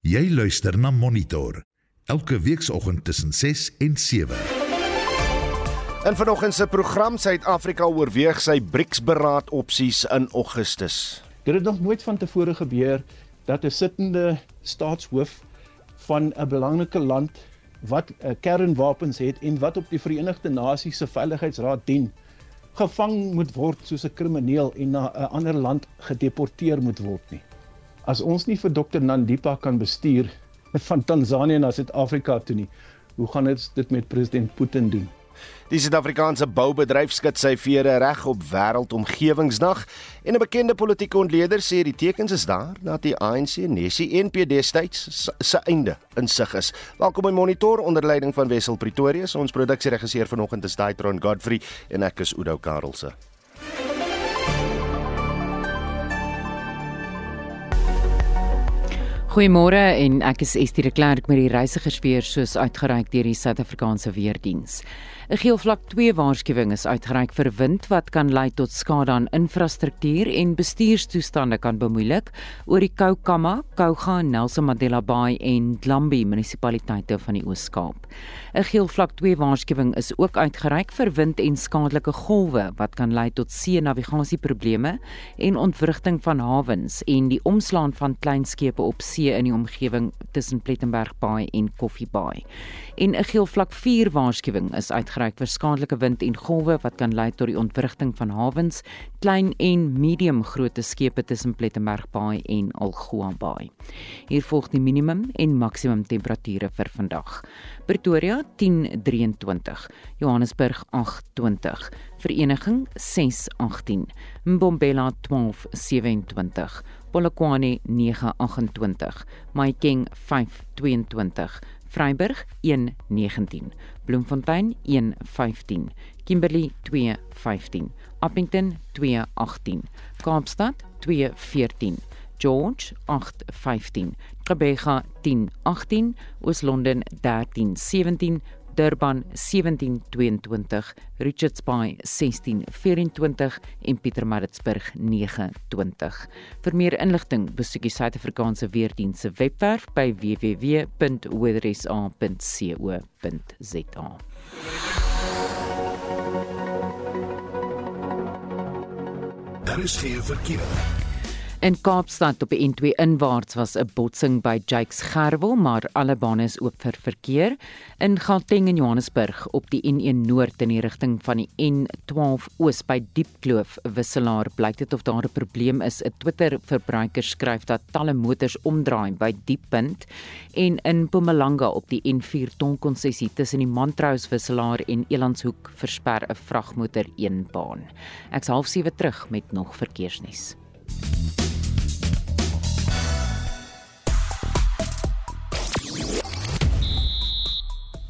Jy luister na Monitor elke weekoggend tussen 6 en 7. In vanoggend se program Suid-Afrika oorweeg sy BRICS-beraad opsies in Augustus. Dit het nog nooit van tevore gebeur dat 'n sittende staatshoof van 'n belangrike land wat uh, kernwapens het en wat op die Verenigde Nasies se Veiligheidsraad dien, gevang moet word soos 'n krimineel en na 'n ander land gedeporteer moet word nie. As ons nie vir Dr Nandipa kan bestuur van Tansanië na Suid-Afrika toe nie, hoe gaan dit met president Putin doen? Die Suid-Afrikaanse boubedryf skud sy vere reg op Wêreldomgewingsdag en 'n bekende politieke ontleder sê die tekens is daar dat die ANC Nessie en PD steeds se einde in sig is. Welkom by Monitor onder leiding van Wessel Pretorius. Ons produksieregisseur vanoggend is Daitron Godfrey en ek is Udo Karlse. Goeiemôre en ek is Estie de Klerk met die reisigersweer soos uitgereik deur die Suid-Afrikaanse Weerdiens. 'n Geelvlak 2 waarskuwing is uitgereik vir wind wat kan lei tot skade aan infrastruktuur en bestuurstoestande kan bemoeilik oor die Koukama, Kouga, Nelson Mandela Bay en Dlambi munisipaliteite van die Oos-Kaap. 'n Geelvlak 2 waarskuwing is ook uitgereik vir wind en skadelike golwe wat kan lei tot see-navigasieprobleme en ontwrigting van hawens en die omslaan van klein skepe op see in die omgewing tussen Plettenberg Bay en Coffee Bay. En 'n geelvlak 4 waarskuwing is uitgereik uitgereik vir skadelike wind en golwe wat kan lei tot die ontwrigting van hawens, klein en medium grootte skepe tussen Plettenberg Bay en Algoa Bay. Hier volg die minimum en maksimum temperature vir vandag. Pretoria 10:23, Johannesburg 8:20, Vereniging 6:18, Mbombela 12:27, Polokwane 9:28, Mahikeng 5:22 Vryburg 119, Bloemfontein 115, Kimberley 215, Appington 218, Kaapstad 214, George 815, Gqeberha 1018, Oos-London 1317 Durban 1722, Richards Bay 1624 en Pietermaritzburg 920. Vir meer inligting, besoek die Suid-Afrikaanse Weerdienste se webwerf by www.weatherisa.co.za. Daar is geen verkeer. In Kaapstad op die N2 inwaarts was 'n botsing by Jakes Gerwel, maar alle bane is oop vir verkeer. In Gauteng en Johannesburg op die N1 Noord in die rigting van die N12 Oos by Diepkloof wisselaar blyk dit of daar 'n probleem is. 'n Twitter-verbruiker skryf dat talle motors omdraai by Dieppunt en in Mpumalanga op die N4 tonkonsessie tussen die Mantrous wisselaar en Elandshoek versper 'n vragmotor een baan. Ek's half 7 terug met nog verkeersnuus.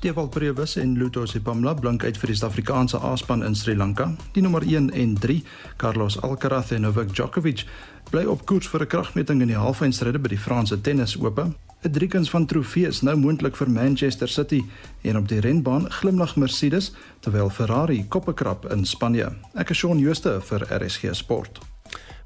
Teval Prewus en Luto Sipamla blank uit vir die Suid-Afrikaanse A-span in Sri Lanka. Die nommer 1 en 3, Carlos Alcaraz en Novak Djokovic, bly op koers vir 'n kragmeting in die halfeindstryde by die Franse Tennisope. 'n Driekens van trofee is nou moontlik vir Manchester City en op die renbaan glimlag Mercedes terwyl Ferrari koppekrap in Spanje. Ek is Shaun Schuster vir RSG Sport.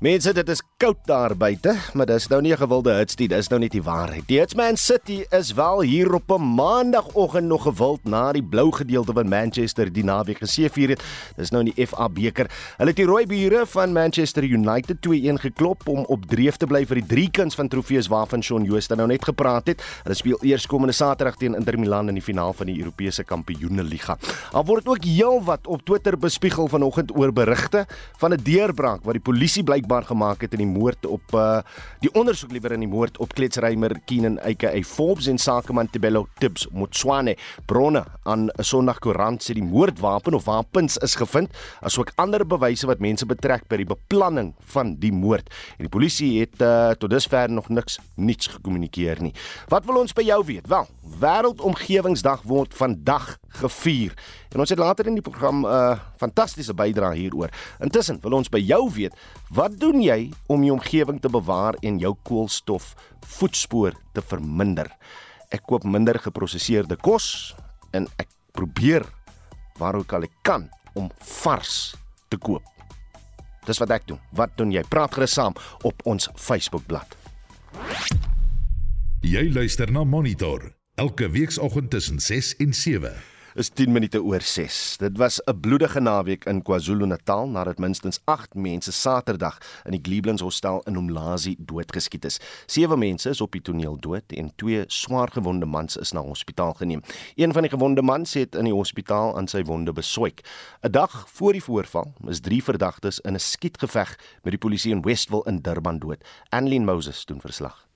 Mense, dit is koud daar buite, maar dis nou nie 'n gewilde hitstie, dis nou net die waarheid. Die Hitsman City is wel hier op 'n maandagooggend nog gewild na die blou gedeelte van Manchester die naweek geseëvier het. Dis nou in die FA beker. Hulle het die rooi bure van Manchester United 2-1 geklop om op dreef te bly vir die drie kuns van trofees waarvan Shaun Jooste nou net gepraat het. Hulle speel eers komende Saterdag teen Inter Milan in die finaal van die Europese Kampioenligga. Al word ook heelwat op Twitter bespiegel vanoggend oor berigte van 'n deurbraak wat die polisie blykbaar openbaar gemaak het in die moord op uh die ondersoek liewer in die moord op kletsrymer Keenan aka Forbes en sakeman Tebello Tips Motswane. Bronne aan 'n Sondag koerant sê die moordwapen of wapens is gevind asook ander bewyse wat mense betrek by die beplanning van die moord. En die polisie het uh tot dusver nog niks niets gekommunikeer nie. Wat wil ons by jou weet? Wel wêreldomgewingsdag word vandag gevier en ons het later in die program 'n uh, fantastiese bydrae hieroor intussen wil ons by jou weet wat doen jy om die omgewing te bewaar en jou koolstof voetspoor te verminder? Ek koop minder geprosesseerde kos en ek probeer waar ook al ek kan om vars te koop. Dis wat ek doen. Wat doen jy? Praat gerus saam op ons Facebookblad. Jy luister na Monitor elke weekoggend tussen 6 en 7 is 10 minute oor 6. Dit was 'n bloedige naweek in KwaZulu-Natal nadat minstens 8 mense Saterdag in die Gleeblands Hostel in Umlazi doodgeskiet is. Sewe mense is op die toneel dood en twee swaargewonde mans is na hospitaal geneem. Een van die gewonde mans het in die hospitaal aan sy wonde beswyk. 'n Dag voor die voorval is drie verdagtes in 'n skietgeveg met die polisie in Westville in Durban dood. Annelien Moses doen verslag.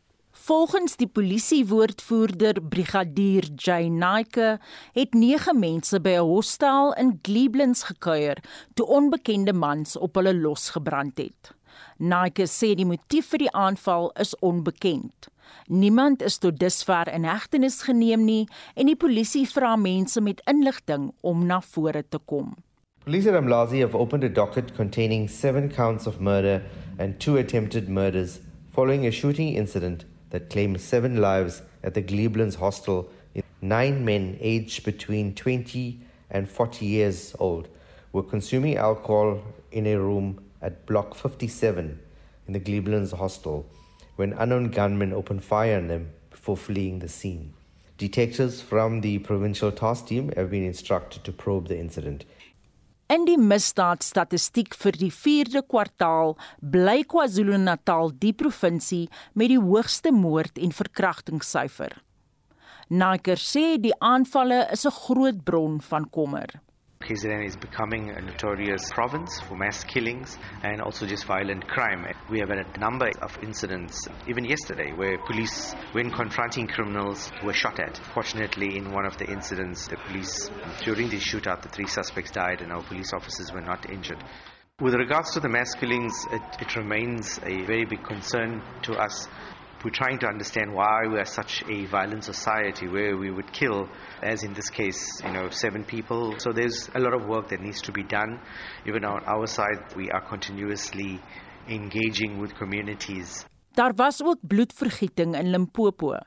Volgens die polisiewoordvoerder Brigadier Jay Naike het 9 mense by 'n hostel in Gleeblands gekuier toe onbekende mans op hulle losgebrand het. Naike sê die motief vir die aanval is onbekend. Niemand is tot dusver in hegtenis geneem nie en die polisie vra mense met inligting om na vore te kom. Police at Mlazi have opened a docket containing 7 counts of murder and 2 attempted murders following a shooting incident that claimed seven lives at the Gleeblands hostel. Nine men aged between 20 and 40 years old were consuming alcohol in a room at Block 57 in the Gleeblands hostel when unknown gunmen opened fire on them before fleeing the scene. Detectives from the provincial task team have been instructed to probe the incident. In die misdaadstatistiek vir die 4de kwartaal bly KwaZulu-Natal die provinsie met die hoogste moord- en verkrachtingssyfer. Naker sê die aanvalle is 'n groot bron van kommer. KZN is becoming a notorious province for mass killings and also just violent crime. We have had a number of incidents, even yesterday, where police, when confronting criminals, were shot at. Fortunately, in one of the incidents, the police, during the shootout, the three suspects died and our police officers were not injured. With regards to the mass killings, it, it remains a very big concern to us we're trying to understand why we are such a violent society where we would kill, as in this case, you know, seven people. So there's a lot of work that needs to be done. Even on our side, we are continuously engaging with communities. Daar was ook bloedvergieting in Limpopo.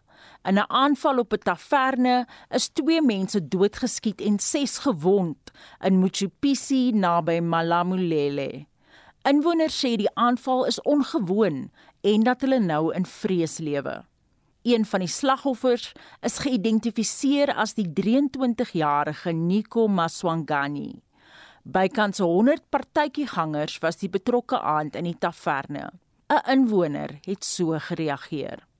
In 'n aanval op 'n taverne is twee mense doodgeskiet en 6 gewond in Mchipisi naby Malamulele. Inwoners sê die aanval is ongewoon en dat hulle nou in vrees lewe. Een van die slagoffers is geïdentifiseer as die 23-jarige Nico Maswangani. Bykans 100 partytjiegangers was die betrokke aand in die taverne. 'n Inwoner het so gereageer.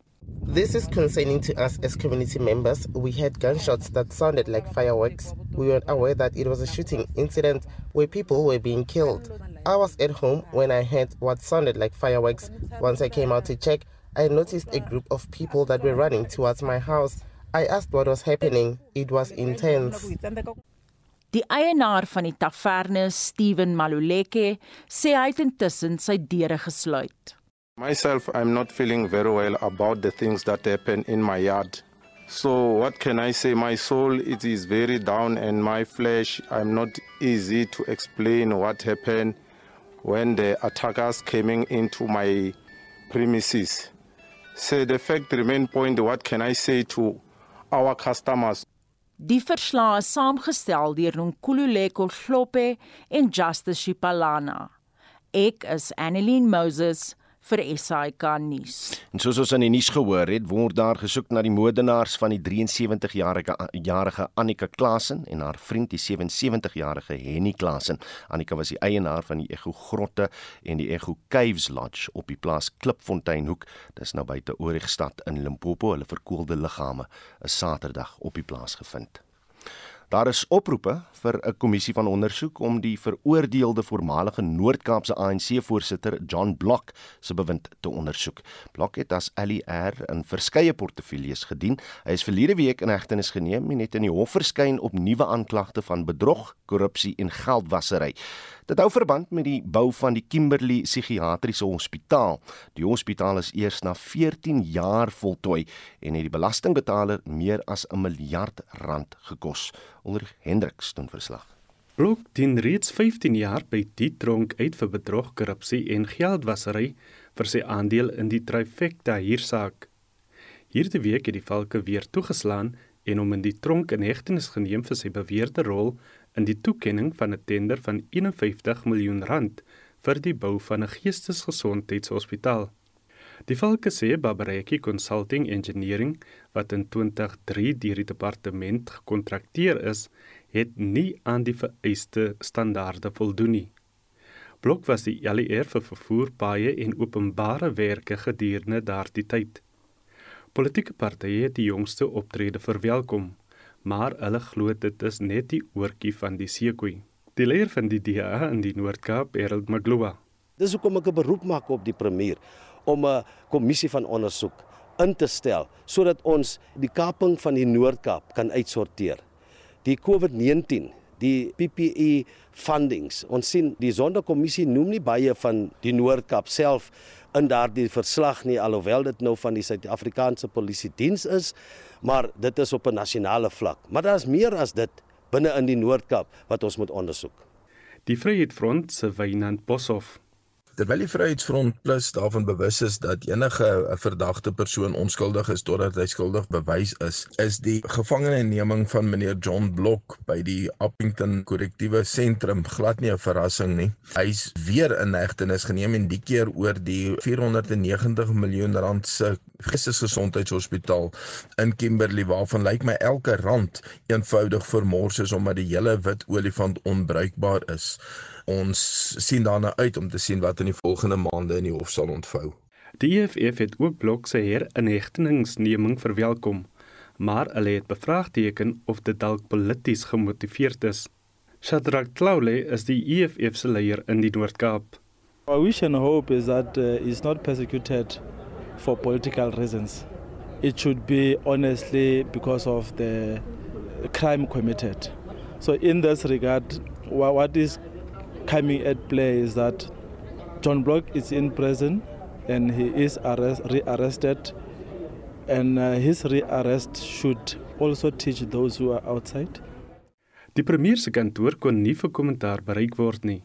This is concerning to us as community members. We had gunshots that sounded like fireworks. We were aware that it was a shooting incident where people were being killed. I was at home when I heard what sounded like fireworks. Once I came out to check, I noticed a group of people that were running towards my house. I asked what was happening. It was intense. Die eienaar van die taverne, Steven Maluleke, sê hy het intussen sy deure gesluit. Myself, I'm not feeling very well about the things that happen in my yard. So what can I say? My soul it is very down and my flesh I'm not easy to explain what happened when the attackers coming into my premises. So the fact remain point what can I say to our customers? Die verslae is saamgestel deur Nkululeko Hlope en Justice Shipalana. Ek is Annelien Moses vir SAK nuus. En soos ons in die nuus gehoor het, word daar gesoek na die moordenaars van die 73-jarige jarige Annika Klasen en haar vriend die 77-jarige Henny Klasen. Annika was die eienaar van die Ego Grotte en die Ego Caves Lodge op die plaas Klipfonteinhoek. Dis nou buite Oorigstad in Limpopo. Hulle verkoelde liggame is Saterdag op die plaas gevind. Daar is oproepe vir 'n kommissie van ondersoek om die veroordeelde voormalige Noord-Kaapse ANC-voorsitter John Block se bewind te ondersoek. Block het as LER in verskeie portefeuilles gedien. Hy is verlede week in hegtenis geneem en het in die hof verskyn op nuwe aanklagte van bedrog, korrupsie en geldwasery. Dit hou verband met die bou van die Kimberley Psigiatriese Hospitaal. Die hospitaal is eers na 14 jaar voltooi en het die belastingbetaler meer as 'n miljard rand gekos. Onder Hendriks doen verslag. Blok dien reeds 15 jaar by die tronk uit vir bedrog, korrupsie en geldwasery vir sy aandeel in die Trifecta hiersaak. Hierdie week het die valke weer toegeslaan en hom in die tronk in hegtenis geneem vir sy beweerde rol in die toekenning van 'n tender van 51 miljoen rand vir die bou van 'n geestesgesondheidshospitaal. Die valke sê Babareki Consulting Engineering wat in 2003 deur die departement gekontrakteer is, het nie aan die vereiste standaarde voldoen nie. Blok was die LER vir vervoer, paaie en openbare werke gedurende daardie tyd. Politieke partye het die jongste optrede verwelkom, maar hulle glo dit is net die oortjie van die seekoei. Die leier van die DA in die Noord-Kaap, Harold Magloa. Dis hoekom ek 'n beroep maak op die premier om 'n kommissie van ondersoek in te stel sodat ons die kaping van die Noord-Kaap kan uitsorteer. Die COVID-19 die PPE fundings. Ons sien die sonderkommissie noem nie baie van die Noord-Kaap self in daardie verslag nie alhoewel dit nou van die Suid-Afrikaanse Polisie Diens is, maar dit is op 'n nasionale vlak. Maar daar's meer as dit binne in die Noord-Kaap wat ons moet ondersoek. Die Vryheidsfront se Wynand Boshoff Terwyl die Vryheidsfront Plus daarvan bewus is dat enige 'n verdagte persoon onskuldig is totdat hy skuldig bewys is, is die gevangeneneming van meneer John Block by die Appington Korrektiewe Sentrum glad nie 'n verrassing nie. Hy's weer in hegtenis geneem en die keer oor die 490 miljoen rand se geestesgesondheidshospitaal in Kimberley waarvan lyk my elke rand eenvoudig vermors is omdat die hele wit olifant onbruikbaar is ons sien daarna uit om te sien wat in die volgende maande in die hof sal ontvou. Die EFF het ook blok se herinhegteningsneming verwelkom, maar hulle het bevraagteken of dit dalk polities gemotiveerd is. Shadrack Claule is die EFF se leier in die Noord-Kaap. Our wish and hope is that uh, is not persecuted for political reasons. It should be honestly because of the crime committed. So in this regard what is coming at play is that John Block is in prison and he is arrest, rearrested and uh, his rearrest should also teach those who are outside. Die premier se kantoor kon nie vir kommentaar bereik word nie.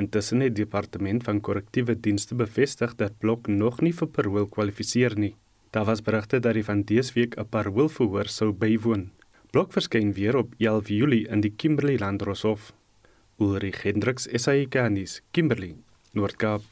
Intussen het die departement van korrektiewe dienste bevestig dat Blok nog nie vir parol kwalifiseer nie. Daar was berigte dat hy van dese week 'n parolverhoor sou bywoon. Blok verskyn weer op 11 Julie in die Kimberley Landroshof. Ulrich Hendriks SAICanis Kimberley Noord-Kaap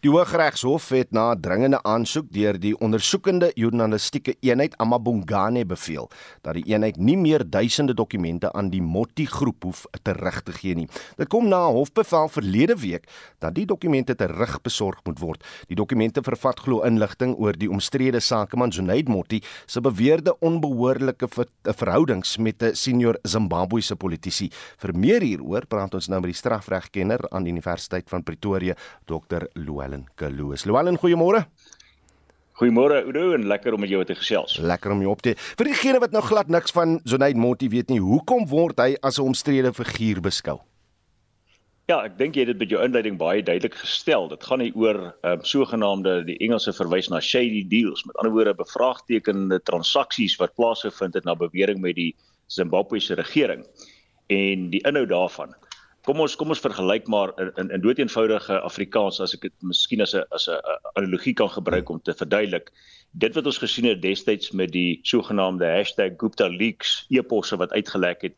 Die Hooggeregshof het na dringende aansoek deur die ondersoekende journalistieke eenheid Amabongane beveel dat die eenheid nie meer duisende dokumente aan die Motti groep hoef terug te gee nie. Dit kom na 'n hofbevel verlede week dat die dokumente terugbesorg moet word. Die dokumente vervat glo inligting oor die omstrede sakeman Junaid Motti se beweerde onbehoorlike verhoudings met 'n senior Zimbabwese politisie. Vir meer hieroor praat ons nou met die strafregkenner aan die Universiteit van Pretoria, Dr. Luelen Kaloos. Luelen, goeiemôre. Goeiemôre Udo en lekker om met jou te gesels. Lekker om jou op te. Vir diegene wat nou glad niks van Zonaid Monti weet nie, hoekom word hy as 'n omstrede figuur beskou? Ja, ek dink jy het dit met jou inleiding baie duidelik gestel. Dit gaan nie oor ehm um, sogenaamde die Engelse verwys na shady deals, met ander woorde bevraagtekende transaksies wat plaasgevind het na bewering met die Zimbabwese regering en die inhoud daarvan kom ons kom ons vergelyk maar in in doeteenvoudige Afrikaans as ek dit miskien as 'n as 'n analogie kan gebruik om te verduidelik. Dit wat ons gesien het destyds met die sogenaamde #GuptaLeaks e-posse wat uitgelek het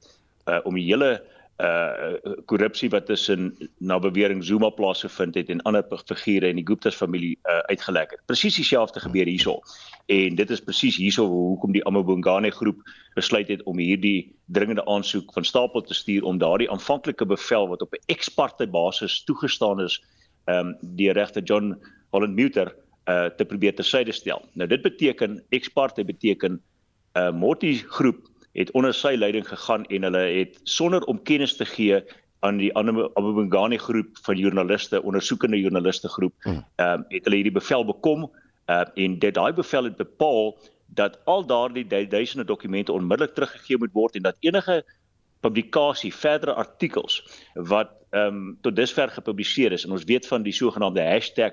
uh, om die hele uh korrupsie wat tussen na bewering Zuma plaasgevind het en ander figure in die Gupta's familie uh uitgelek het. Presies dieselfde gebeur hierso. En dit is presies hierso hoekom die Amabongane groep besluit het om hierdie dringende aansoek van stapel te stuur om daardie aanvanklike bevel wat op 'n ex-parte basis toegestaan is um deur regter John Holland Muter uh te probeer tersyde stel. Nou dit beteken ex-parte beteken uh Motti groep het onder sy leiding gegaan en hulle het sonder om kennis te gee aan die Abubangani groep van joernaliste, ondersoekende joernaliste groep, hmm. ehm um, het hulle hierdie bevel bekom uh, en dit daai bevel het bepaal dat al daardie duisende dokumente onmiddellik teruggegee moet word en dat enige publikasie, verdere artikels wat ehm um, tot dusver gepubliseer is. En ons weet van die sogenaamde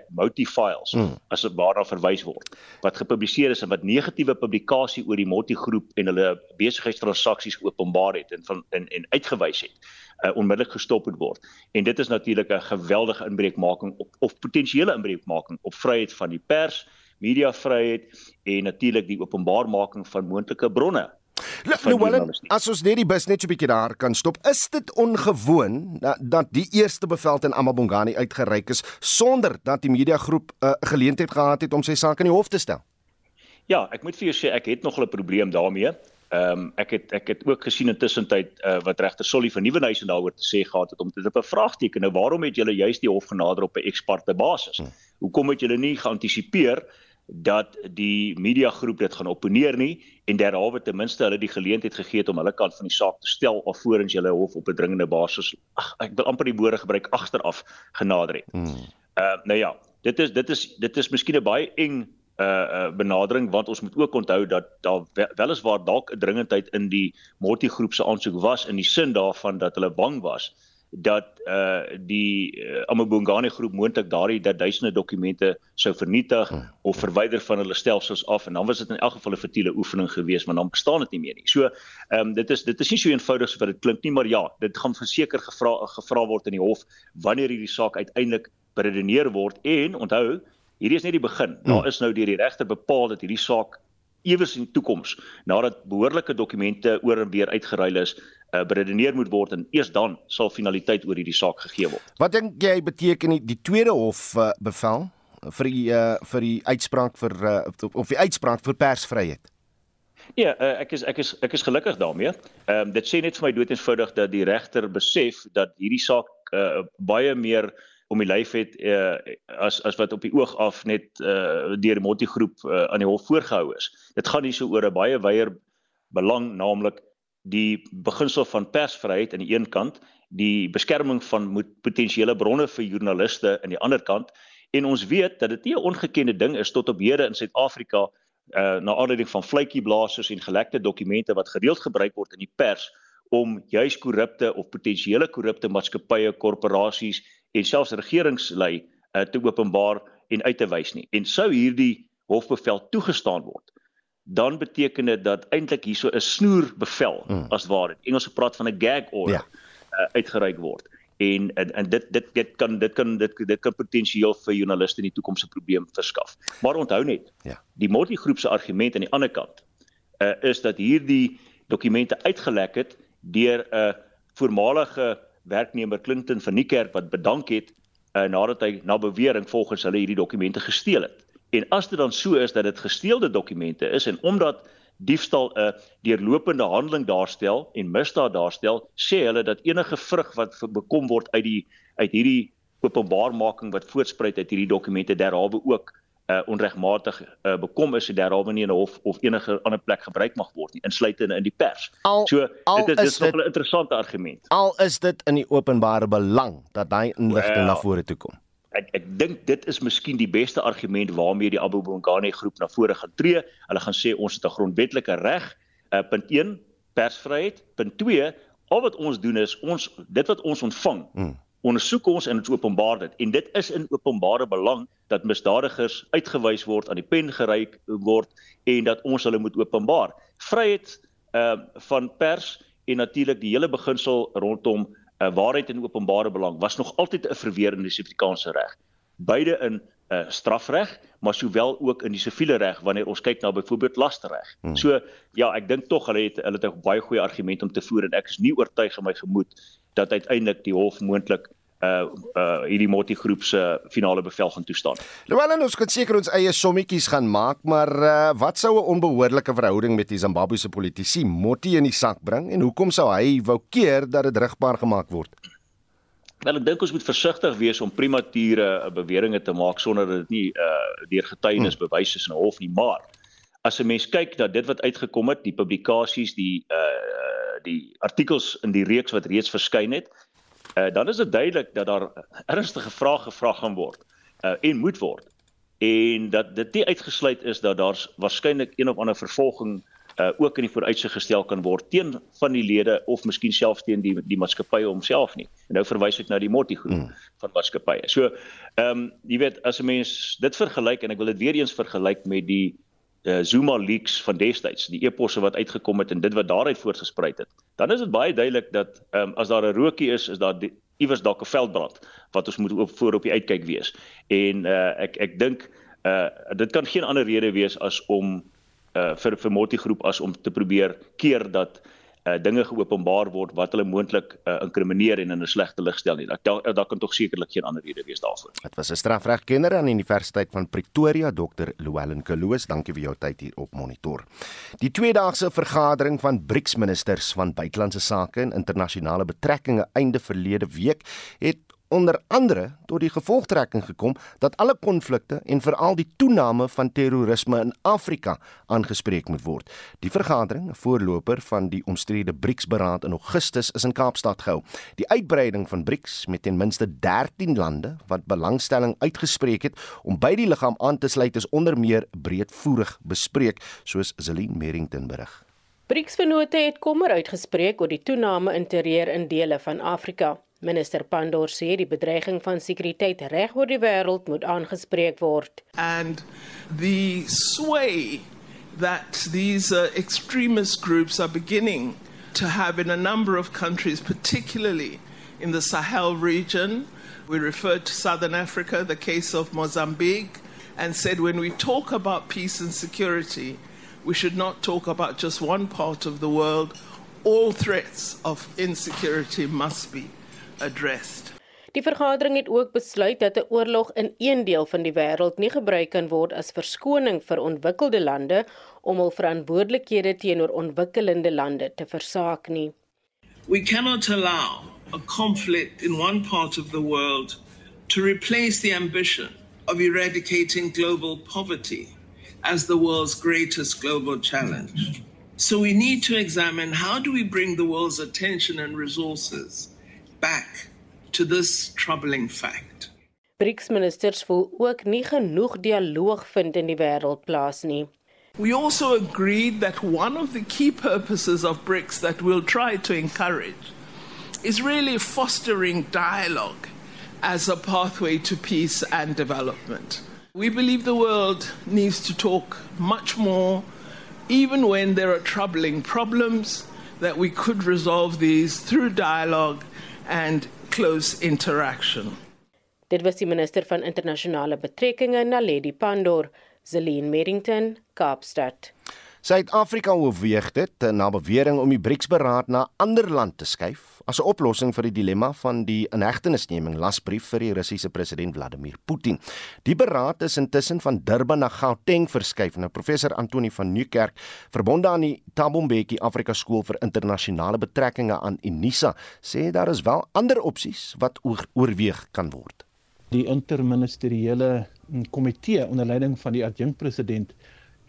#motifiles mm. as waarna verwys word wat gepubliseer is en wat negatiewe publikasie oor die Motti groep en hulle besigheidstransaksies openbaar het en van en, en uitgewys het uh, onmiddellik gestop moet word. En dit is natuurlik 'n geweldige inbreukmaking op of potensiële inbreukmaking op vryheid van die pers mediavryheid en natuurlik die openbaarmaking van moontlike bronne Louwelen, as ons net die bus net so 'n bietjie daar kan stop, is dit ongewoon dat, dat die eerste bevel teen Amabongani uitgereik is sonder dat die mediagroep 'n uh, geleentheid gehad het om sy saak in die hof te stel? Ja, ek moet vir jou sê ek het nog 'n probleem daarmee. Ehm um, ek het ek het ook gesien intussen tyd uh, wat regter Solly van Nieuwenhuizen daaroor te sê gehad het om dit op 'n vraagteken. Nou waarom het julle juist die hof genader op 'n eksparte basis? Hmm. Hoekom het julle nie geantisipeer dat die mediagroep dit gaan opponeer nie en derhalwe ten minste hulle die geleentheid gegee het om hulle kant van die saak te stel alvorens julle hof op 'n dringende basis ag ek wil amper die woorde gebruik agteraf genader het. Hmm. Uh nou ja, dit is dit is dit is miskien 'n baie eng uh, uh benadering want ons moet ook onthou dat daar weliswaar dalk 'n dringendheid in die multigroep se aansoek was in die sin daarvan dat hulle bang was dat uh die uh, Amabongani groep moontlik daardie dat duisende dokumente sou vernietig hmm. of verwyder van hulle stelsels af en dan was dit in elk geval 'n futiele oefening geweest maar dan bestaan dit nie meer nie. So ehm um, dit is dit is nie so eenvoudig so wat dit klink nie maar ja, dit gaan verseker gevra gevra word in die hof wanneer hierdie saak uiteindelik beredeneer word en onthou hierdie is net die begin. Hmm. Daar is nou deur die regter bepaal dat hierdie saak ewes in die toekoms nadat behoorlike dokumente oor en weer uitgeruil is, uh, beredeneer moet word en eers dan sal finaliteit oor hierdie saak gegee word. Wat dink jy beteken die, die tweede hof uh, bevel vir die uh, vir die uitspraak vir uh, of die uitspraak vir persvryheid? Ja, uh, ek is ek is ek is gelukkig daarmee. Ehm um, dit sê net vir my dood eenvoudig dat die regter besef dat hierdie saak uh, baie meer om die lyf het uh, as as wat op die oog af net uh, deur die Monti groep uh, aan die hof voorgehou is. Dit gaan nie so oor 'n baie wyeer belang naamlik die beginsel van persvryheid aan die een kant, die beskerming van potensiële bronne vir joernaliste aan die ander kant en ons weet dat dit nie 'n ongekende ding is tot op hede in Suid-Afrika uh, na aanleiding van vletjieblassers en gelekte dokumente wat gereeld gebruik word in die pers om juis korrupte of potensiële korrupte maatskappye, korporasies en selfs regeringslei uh, te openbaar en uit te wys nie. En sou hierdie hofbevel toegestaan word, dan beteken dit dat eintlik hierso 'n snoerbevel mm. as ware. Engels gepraat van 'n gag order ja. uh, uitgereik word. En en, en dit, dit dit kan dit kan dit dit kan potensieel vir joernaliste in die toekoms 'n probleem verskaf. Maar onthou net, ja. die Morty groep se argument aan die ander kant uh, is dat hierdie dokumente uitgelek het deur 'n uh, voormalige werknemer Clinton van Niekerk wat bedank het uh, nadat hy na bewering volgens hulle hierdie dokumente gesteel het. En as dit dan so is dat dit gesteelde dokumente is en omdat diefstal 'n deurlopende handeling daarstel en misdaad daarstel, sê hulle dat enige vrug wat bekom word uit die uit hierdie openbaarmaking wat voortspruit uit hierdie dokumente derhalwe ook uh, onregmatig uh, bekom is derhalwe nie in 'n hof of enige ander plek gebruik mag word nie insluitende in die pers. Al, so dit is, is dit 'n interessante argument. Al is dit in die openbare belang dat daai inligting well, na vore toe kom. Ek ek dink dit is miskien die beste argument waarmee die Abu Bongani groep na vore gaan tree. Hulle gaan sê ons het 'n grondwetlike reg. Uh, punt 1 persvryheid. Punt 2 al wat ons doen is ons dit wat ons ontvang. Hmm ondersoek ons en dit openbaar dit en dit is in openbare belang dat misdadigers uitgewys word aan die pen geryk word en dat ons hulle moet openbaar. Vryheid uh van pers en natuurlik die hele beginsel rondom uh, waarheid en openbare belang was nog altyd 'n verweer in die Suid-Afrikaanse reg. Beide in uh strafreg, maar sowel ook in die siviele reg wanneer ons kyk na byvoorbeeld lasterreg. Hmm. So ja, ek dink tog hulle het hulle het 'n baie goeie argument om te voer en ek is nie oortuig in my gemoed dat uiteindelik die hof moontlik uh uh hierdie Motti groep se finale bevel gaan toestaan. Louwelen ons kan seker ons eie sommetjies gaan maak, maar uh wat sou 'n onbehoorlike verhouding met die Zimbabwese politici Motti in die sak bring en hoekom sou hy wou keer dat dit rigbaar gemaak word? Wel ek dink ons moet versigtig wees om premature uh, beweringe te maak sonder dat dit nie uh deur getuienis hmm. bewys is in 'n hof nie, maar as 'n mens kyk na dit wat uitgekom het, die publikasies, die uh die artikels in die reeks wat reeds verskyn het, uh, dan is dit duidelik dat daar ernstige vrae gevra gaan word uh, en moet word en dat dit nie uitgesluit is dat daar waarskynlik een of ander vervolging uh, ook in die vooruitsig gestel kan word teen van die lede of miskien selfs teen die die maatskappye homself nie. En nou verwys ek na die Motti groep mm. van maatskappye. So, ehm um, jy weet as 'n mens dit vergelyk en ek wil dit weer eens vergelyk met die uh, Zuma leaks van destyds, die eposse wat uitgekom het en dit wat daaruit voortgespruit het, dan is dit baie duidelik dat um, as daar 'n rookie is, is daar iewers dalk 'n veldbrand wat ons moet op voor op die uitkyk wees. En uh, ek ek dink uh, dit kan geen ander rede wees as om uh, vir vir multigroep as om te probeer keer dat uh, dinge geopenbaar word wat hulle moontlik uh, inkrimineer en in 'n slegte lig stel nie. Daar daar da kan tog sekerlik geen ander rede wees daarvoor. Dit was 'n strafregkenner aan die Universiteit van Pretoria, Dr. Llewellyn Kaloos. Dankie vir jou tyd hier op Monitor. Die tweedaagse vergadering van BRICS-ministers van buitelandse sake en internasionale betrekkinge einde verlede week het onder andere tot die gevolgtrekking gekom dat alle konflikte en veral die toename van terrorisme in Afrika aangespreek moet word. Die vergadering, 'n voorloper van die omstrede BRICS-beraad in Augustus, is in Kaapstad gehou. Die uitbreiding van BRICS met ten minste 13 lande wat belangstelling uitgespreek het om by die liggaam aan te sluit is onder meer breedvoerig bespreek, soos Zelin Merrington berig. BRICS-vennote het kommer uitgespreek oor die toename in terreur in dele van Afrika. Minister Pandor sê die bedreiging van sekuriteit reg oor die wêreld moet aangespreek word. And the sway that these uh, extremist groups are beginning to have in a number of countries particularly in the Sahel region. We referred to Southern Africa, the case of Mozambique, and said when we talk about peace and security, we should not talk about just one part of the world. All threats of insecurity must be addressed. Die vergadering het ook besluit dat 'n oorlog in een deel van die wêreld nie gebruik kan word as verskoning vir ontwikkelde lande om hul verantwoordelikhede teenoor ontwikkelende lande te versaak nie. We cannot allow a conflict in one part of the world to replace the ambition of eradicating global poverty as the world's greatest global challenge. So we need to examine how do we bring the world's attention and resources back to this troubling fact. BRICS ministers voel ook nie genoeg dialoog vind in die wêreld plaas nie. We also agreed that one of the key purposes of BRICS that we'll try to encourage is really fostering dialogue as a pathway to peace and development. We believe the world needs to talk much more, even when there are troubling problems, that we could resolve these through dialogue and close interaction. Dit was die minister van internasionale betrekkinge Naledi Pandor, Zelin Merrington, Kaapstad. Suid-Afrika oorweeg dit na bewering om die BRICS-beraad na ander land te skuif as 'n oplossing vir die dilemma van die inhegtenisneming lasbrief vir die Russiese president Vladimir Putin. Die beraad is intussen van Durban na Gauteng verskuif. Nou professor Antoni van Nieuwkerk, verbonde aan die Thabo Mbeki Afrika Skool vir Internasionale Betrekkinge aan Unisa, sê daar is wel ander opsies wat oor, oorweeg kan word. Die interministeriële komitee onder leiding van die adjunkpresident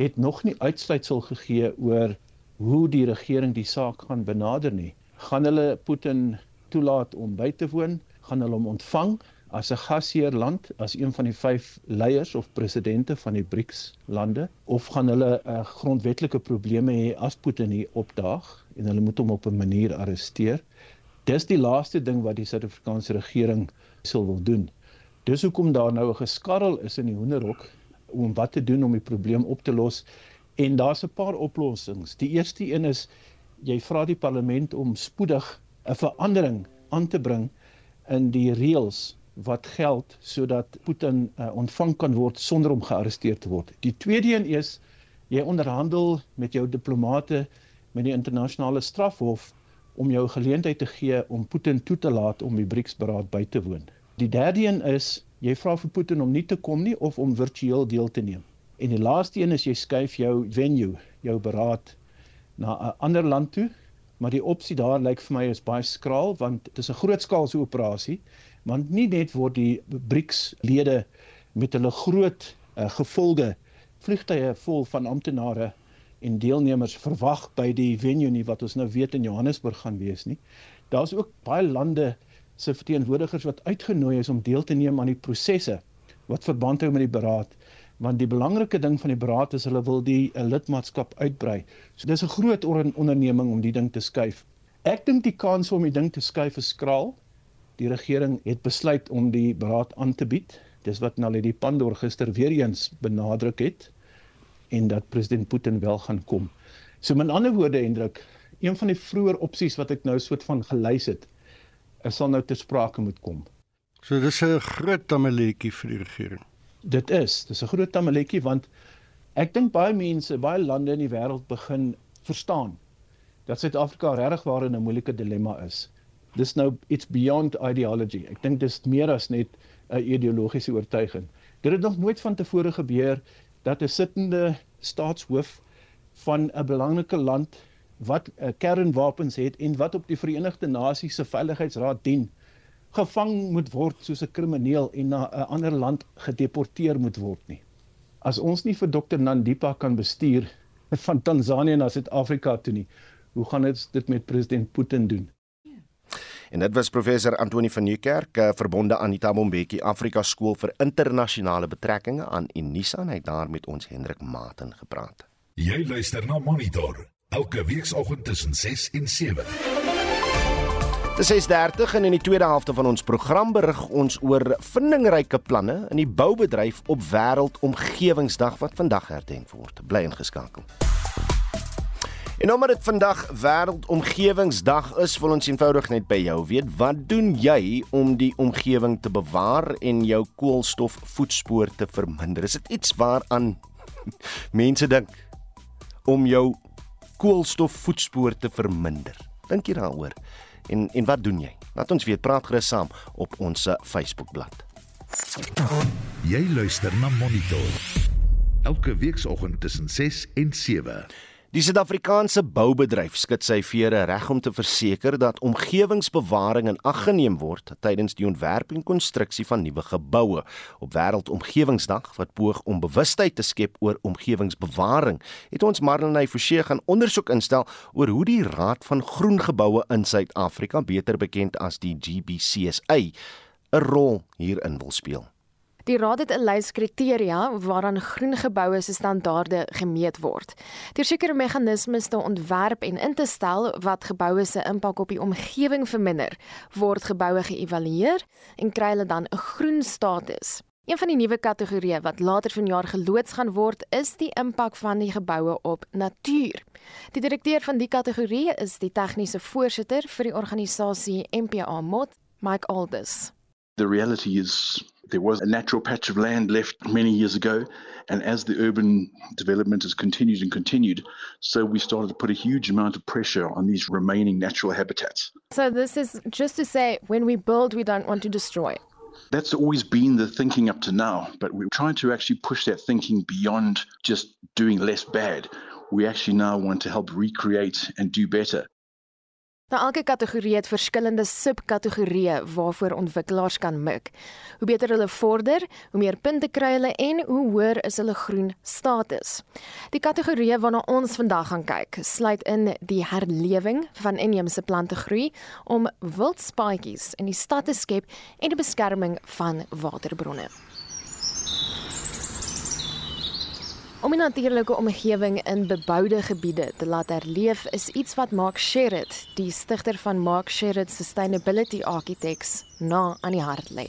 het nog nie uitsluitsel gegee oor hoe die regering die saak gaan benader nie. Gaan hulle Putin toelaat om by te woon? Gaan hulle hom ontvang as 'n gasheer land, as een van die 5 leiers of presidente van die BRICS lande of gaan hulle 'n uh, grondwetlike probleme hê as Putin hier opdaag en hulle moet hom op 'n manier arresteer? Dis die laaste ding wat die Suid-Afrikaanse regering sou wil doen. Dis hoekom daar nou 'n geskarrel is in die hoenderhok om wat te doen om die probleem op te los. En daar's 'n paar oplossings. Die eerste een is jy vra die parlement om spoedig 'n verandering aan te bring in die reëls wat geld sodat Putin uh, ontvang kan word sonder om gearresteer te word. Die tweede een is jy onderhandel met jou diplomate met die internasionale strafhof om jou geleentheid te gee om Putin toe te laat om die BRICS-beraad by te woon. Die derde een is jy vra vir Putin om nie te kom nie of om virtueel deel te neem. En die laaste een is jy skuif jou venue, jou beraad na 'n ander land toe, maar die opsie daar lyk vir my is baie skraal want dit is 'n grootskaalse operasie, want nie net word die BRICS lede met hulle groot uh, gevolge vliegtye vol van amptenare en deelnemers verwag by die venue nie wat ons nou weet in Johannesburg gaan wees nie. Daar's ook baie lande se verteenwoordigers wat uitgenooi is om deel te neem aan die prosesse wat verband hou met die beraad want die belangrike ding van die beraad is hulle wil die uh, lidmaatskap uitbrei. So dis 'n groot onderneming om die ding te skuif. Ek dink die kans om die ding te skuif is skraal. Die regering het besluit om die beraad aan te bied. Dis wat Naledi Pandor gister weer eens benadruk het en dat president Putin wel gaan kom. So met ander woorde Hendrik, een van die vroeë opsies wat ek nou soort van gelys het, sal nou ter sprake moet kom. So dis 'n groot tamaletjie vir die regering. Dit is, dis 'n groot tamaletjie want Ek dink baie mense, baie lande in die wêreld begin verstaan dat Suid-Afrika regtig waar in 'n moeilike dilemma is. Dis nou it's beyond ideology. Ek dink dis meer as net 'n ideologiese oortuiging. Dit het nog nooit van tevore gebeur dat 'n sittende staatshoof van 'n belangrike land wat uh, kernwapens het en wat op die Verenigde Nasies se Veiligheidsraad dien, gevang moet word soos 'n krimineel en na 'n ander land gedeporteer moet word nie. As ons nie vir Dr Nandipa kan bestuur van Tansanië na Suid-Afrika toe nie, hoe gaan dit dit met president Putin doen? En dit was professor Antoni van Nieuwkerk, eh, verbonde aan die Tabombeki Afrika Skool vir Internasionale Betrekkinge aan Unisa en hy het daar met ons Hendrik Maten gepraat. Jy luister na Monitor elke weekoggend tussen 6 en 7. Dis 6:30 en in die tweede helfte van ons program berig ons oor vindingryke planne in die boubedryf op Wêreldomgewingsdag wat vandag herdenk word. Bly ingeskakel. En omdat dit vandag Wêreldomgewingsdag is, wil ons eenvoudig net by jou weet, wat doen jy om die omgewing te bewaar en jou koolstofvoetspoor te verminder? Is dit iets waaraan mense dink om jou koolstofvoetspoor te verminder? Dink jy daaroor? En en wat doen jy? Laat ons weet, praat gerus saam op ons Facebookblad. Jy luister na Monitor. Elke weekoggend tussen 6 en 7. Die Suid-Afrikaanse boubedryf skud sy vere reg om te verseker dat omgewingsbewaring in ag geneem word tydens die ontwerp en konstruksie van nuwe geboue. Op Wêreldomgewingsdag wat poog om bewustheid te skep oor omgewingsbewaring, het ons Marlenae Forsie gaan ondersoek instel oor hoe die Raad van Groen Geboue in Suid-Afrika, beter bekend as die GBCSA, 'n rol hierin wil speel. Die raad het 'n lys kriteria waaraan groen geboue se standaarde gemeet word. Deur sekere meganismes te ontwerp en in te stel wat geboue se impak op die omgewing verminder, word geboue geëvalueer en kry hulle dan 'n groen status. Een van die nuwe kategorieë wat later vanjaar geloods gaan word, is die impak van die geboue op natuur. Die direkteur van die kategorie is die tegniese voorsitter vir die organisasie MPA Mod, Mike Aldus. The reality is there was a natural patch of land left many years ago and as the urban development has continued and continued so we started to put a huge amount of pressure on these remaining natural habitats. So this is just to say when we build we don't want to destroy. that's always been the thinking up to now but we're trying to actually push that thinking beyond just doing less bad. We actually now want to help recreate and do better Nou elke kategorie het verskillende subkategorieë waarvoor ontwikkelaars kan mik. Hoe beter hulle vorder, hoe meer punte kry hulle en hoe hoër is hulle groen status. Die kategorieë waarna ons vandag gaan kyk, sluit in die herlewing van inheemse plante groei om wildspaadjies in die stad te skep en die beskerming van waterbronne. Om 'n natuurlike omgewing in beboude gebiede te laat herleef is iets wat Mark Sherritt, die stigter van Mark Sherritt Sustainability Architects, na aan die hart lê.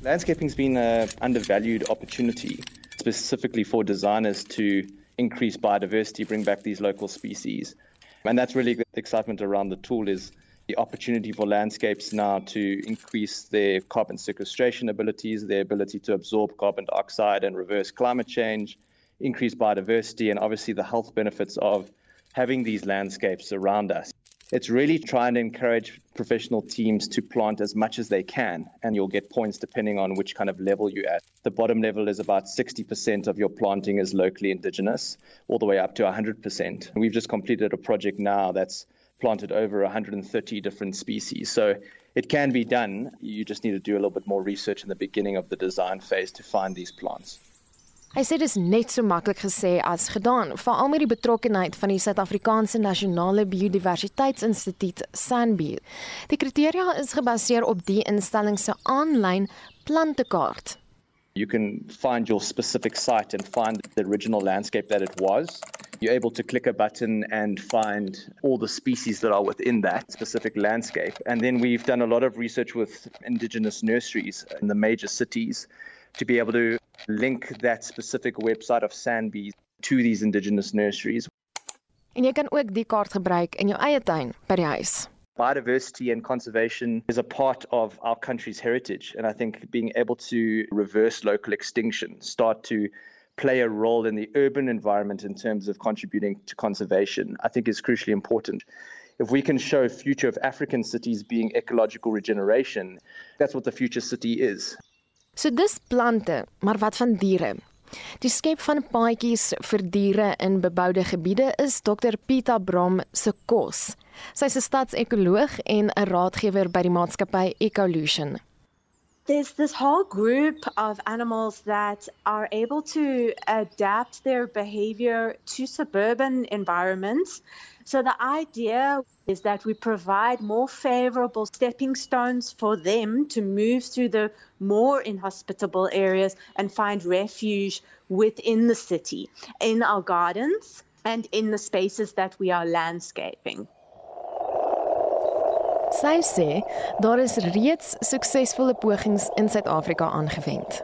Landscaping's been an undervalued opportunity, specifically for designers to increase biodiversity, bring back these local species. And that's really the excitement around the tool is the opportunity for landscapes now to increase their carbon sequestration abilities, their ability to absorb carbon dioxide and reverse climate change, increase biodiversity, and obviously the health benefits of having these landscapes around us. It's really trying to encourage professional teams to plant as much as they can, and you'll get points depending on which kind of level you're at. The bottom level is about 60% of your planting is locally indigenous, all the way up to 100%. We've just completed a project now that's planted over 130 different species. So it can be done. You just need to do a little bit more research in the beginning of the design phase to find these plants. Hy sê dis net so maklik gesê as gedaan, veral met die betrokkenheid van die Suid-Afrikaanse Nasionale Biodiversiteitsinstituut SANBI. Die kriteria is gebaseer op die instelling se aanlyn plantekaart. You can find your specific site and find the original landscape that it was. You're able to click a button and find all the species that are within that specific landscape. And then we've done a lot of research with indigenous nurseries in the major cities to be able to link that specific website of Sandbees to these indigenous nurseries. En jy kan ook die kaart gebruik in jou eie tuin by die huis. Biodiversity and conservation is a part of our country's heritage. And I think being able to reverse local extinction, start to play a role in the urban environment in terms of contributing to conservation, I think is crucially important. If we can show future of African cities being ecological regeneration, that's what the future city is. So dis plante, maar wat van diere? Die skep van paadjies vir diere in beboude gebiede is Dr Pita Bram se kos. Sy's 'n stadsekoloog en 'n raadgewer by die maatskappy Ecolution. There's this whole group of animals that are able to adapt their behavior to suburban environments. So the idea is that we provide more favorable stepping stones for them to move through the more inhospitable areas and find refuge within the city, in our gardens, and in the spaces that we are landscaping. Sy sê daar is reeds suksesvolle pogings in Suid-Afrika aangewend.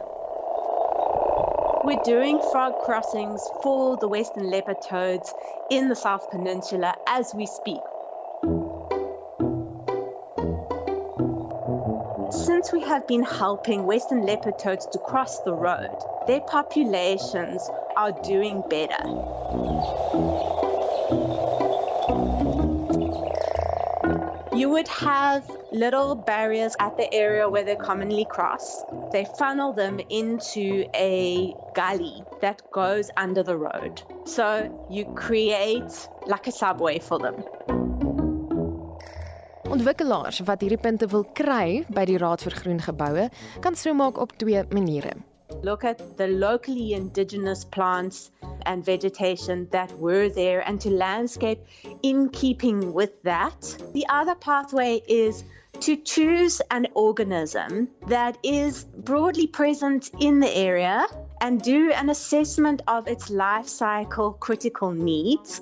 We're doing frog crossings for the western leopard toads in the South Peninsula as we speak. Since we have been helping western leopard toads to cross the road, their populations are doing better. Would have little barriers at the area where they commonly cross. They funnel them into a gully that goes under the road. So you create like a subway for them. Ontwikkelaars wat hierdie punte wil kry by die Raad vir Groen Geboue, kan so maak op twee maniere. Look at the locally indigenous plants and vegetation that were there and to landscape in keeping with that. The other pathway is to choose an organism that is broadly present in the area and do an assessment of its life cycle critical needs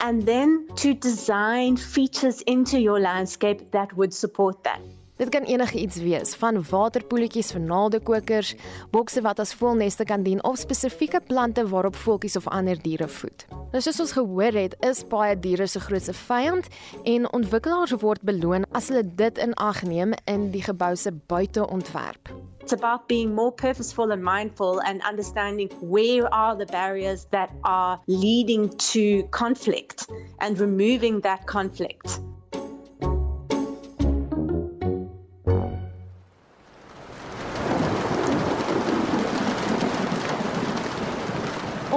and then to design features into your landscape that would support that. Dit kan enige iets wees, van waterpoeltjies vir naaldekokers, bokse wat as voelneste kan dien of spesifieke plante waarop voeltjies of ander diere voed. Nou soos ons gehoor het, is baie diere se grootste vyand en ontwikkelaars word beloon as hulle dit in ag neem in die gebou se buiteontwerp. It's about being more purposeful and mindful and understanding where are the barriers that are leading to conflict and removing that conflict.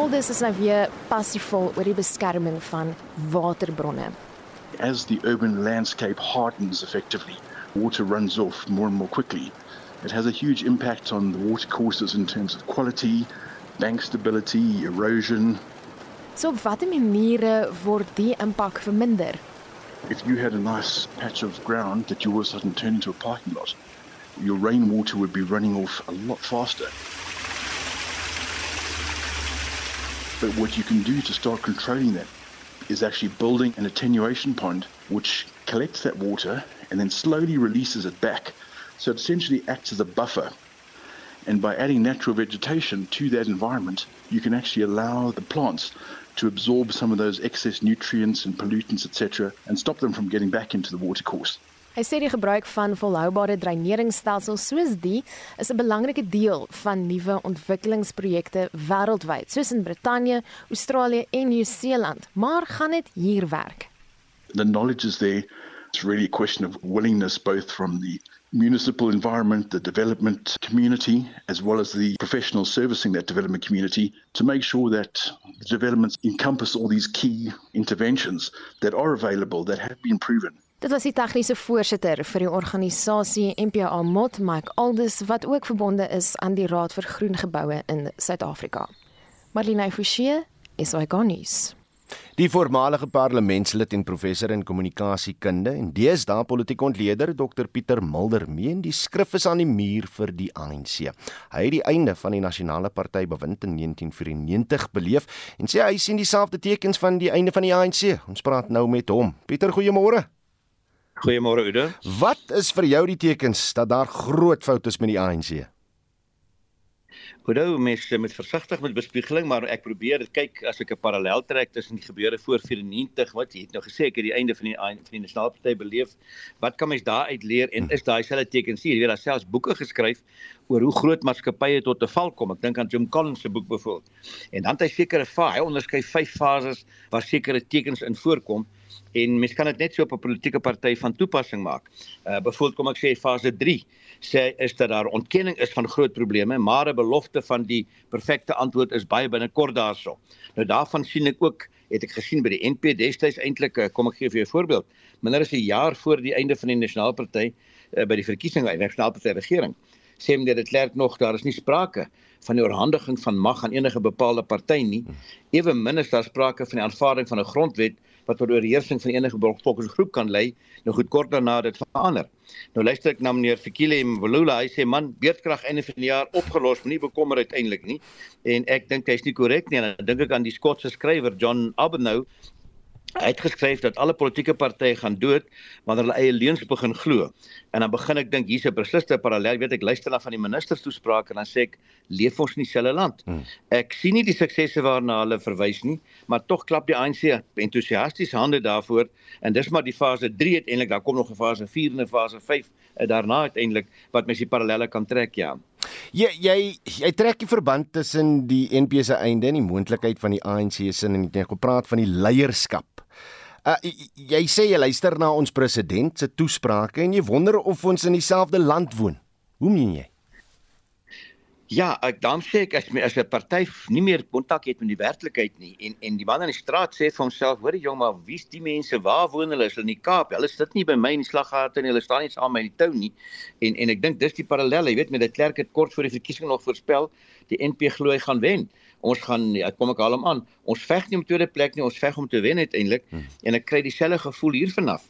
Aldus is nou weer passievol oor die beskerming van waterbronne. As the urban landscape hardens effectively, water runs off more and more quickly. It has a huge impact on the water courses in terms of quality, bank stability, erosion. So op watter maniere word die impak verminder? If you had a nice patch of ground that you all of a sudden turn into a parking lot, your rainwater would be running off a lot faster. But what you can do to start controlling that is actually building an attenuation pond which collects that water and then slowly releases it back. So it essentially acts as a buffer. And by adding natural vegetation to that environment, you can actually allow the plants to absorb some of those excess nutrients and pollutants, etc., and stop them from getting back into the watercourse. Hy sê die gebruik van volhoubare dreineringsstelsels soos die is 'n belangrike deel van nuwe ontwikkelingsprojekte wêreldwyd, soos in Brittanje, Australië en Nieu-Seeland. Maar gaan dit hier werk? The knowledge is there. It's really a question of willingness both from the municipal environment, the development community, as well as the professionals servicing that development community to make sure that the developments encompass all these key interventions that are available, that have been proven. Dit was die tegniese voorsitter vir die organisasie MPA Mot Mike Aldus wat ook verbonde is aan die Raad vir Groen Geboue in Suid-Afrika. Marlene Forsie, SAK nuus. Die voormalige parlementslid en professor in kommunikasiekunde en deesdae politieke ontleder Dr Pieter Mulder meen die skrif is aan die muur vir die ANC. Hy het die einde van die nasionale party bewind in 1994 beleef en sê hy sien dieselfde tekens van die einde van die ANC. Ons praat nou met hom. Pieter, goeiemôre. Goeiemôre Ude. Wat is vir jou die tekens dat daar groot foute is met die ANC? Onthou mense met versigtig met bespiegeling, maar ek probeer dit kyk as ek 'n parallel trek tussen die gebeure voor 94 wat jy het nou gesê ek het die einde van die van die Nasionale Party beleef. Wat kan mens daar uit leer en is daai selfde tekens hier? Jy weet daar selfs boeke geskryf oor hoe groot maatskappye tot 'n val kom. Ek dink aan Jim Collins se boek byvoorbeeld. En dan het hy sekere hy onderskei vyf fases waar sekere tekens in voorkom en mens kan dit net so op 'n politieke party van toepassing maak. Uh byvoorbeeld kom ek sê fase 3 sê is dat daar ontkenning is van groot probleme, maar 'n belofte van die perfekte antwoord is baie binnekort daarso. Nou daarvan sien ek ook het ek gesien by die NP destyds eintlik eh, kom ek gee vir jou 'n voorbeeld. Minder as 'n jaar voor die einde van die nasionale party uh, by die verkiesing by die nasionale party regering sê hom dit klerk nog daar is nie sprake van die oorhandiging van mag aan enige bepaalde party nie. Ewe min is daar sprake van die aanvaarding van 'n grondwet wat tot oorheersing van enige bevolkingsgroep kan lei, nou goed kort daarna dit verander. Nou luister ek na meneer Fikile Mvulula, hy sê man, beerdkrag einde van die jaar opgelos, nie bekommer uiteindelik nie. En ek dink hy's nie korrek nie. Dan dink ek aan die Skotse skrywer John Abennow Hy het geskryf dat alle politieke partye gaan dood wanneer hulle eie leuns begin glo. En dan begin ek dink hier's 'n besliste parallel. Weet ek luister na van die ministers toesprake en dan sê ek leef ons in dieselfde land. Hmm. Ek sien nie die suksesse waarna hulle verwys nie, maar tog klap die ANC entoesiasties hande daarvoor en dis maar die fase 3 uiteindelik. Daar kom nog 'n fase 4 en 'n fase 5 en daarna uiteindelik wat mens die parallelle kan trek, ja. Jy jy jy trek die verband tussen die NP se einde en die moontlikheid van die ANC se en jy het gepraat van die leierskap Uh, jy sê jy luister na ons president se toesprake en jy wonder of ons in dieselfde land woon. Hoe meen jy? Ja, ek dan sê ek as my as 'n party nie meer kontak het met die werklikheid nie en en die man in die straat sê vir homself, hoor jong maar, wie's die mense? Waar woon hulle? Is hulle in die Kaap? Hulle sit nie by my in die slaggate nie. Hulle staan nie saam met my in die tou nie. En en ek dink dis die parallel, jy weet met die klerk het kort voor die verkiesing nog voorspel die NP glo hy gaan wen ons gaan ja, kom ek haal hom aan. Ons veg nie om tweede plek nie, ons veg om te wen uiteindelik hmm. en ek kry dieselfde gevoel hier vanaf.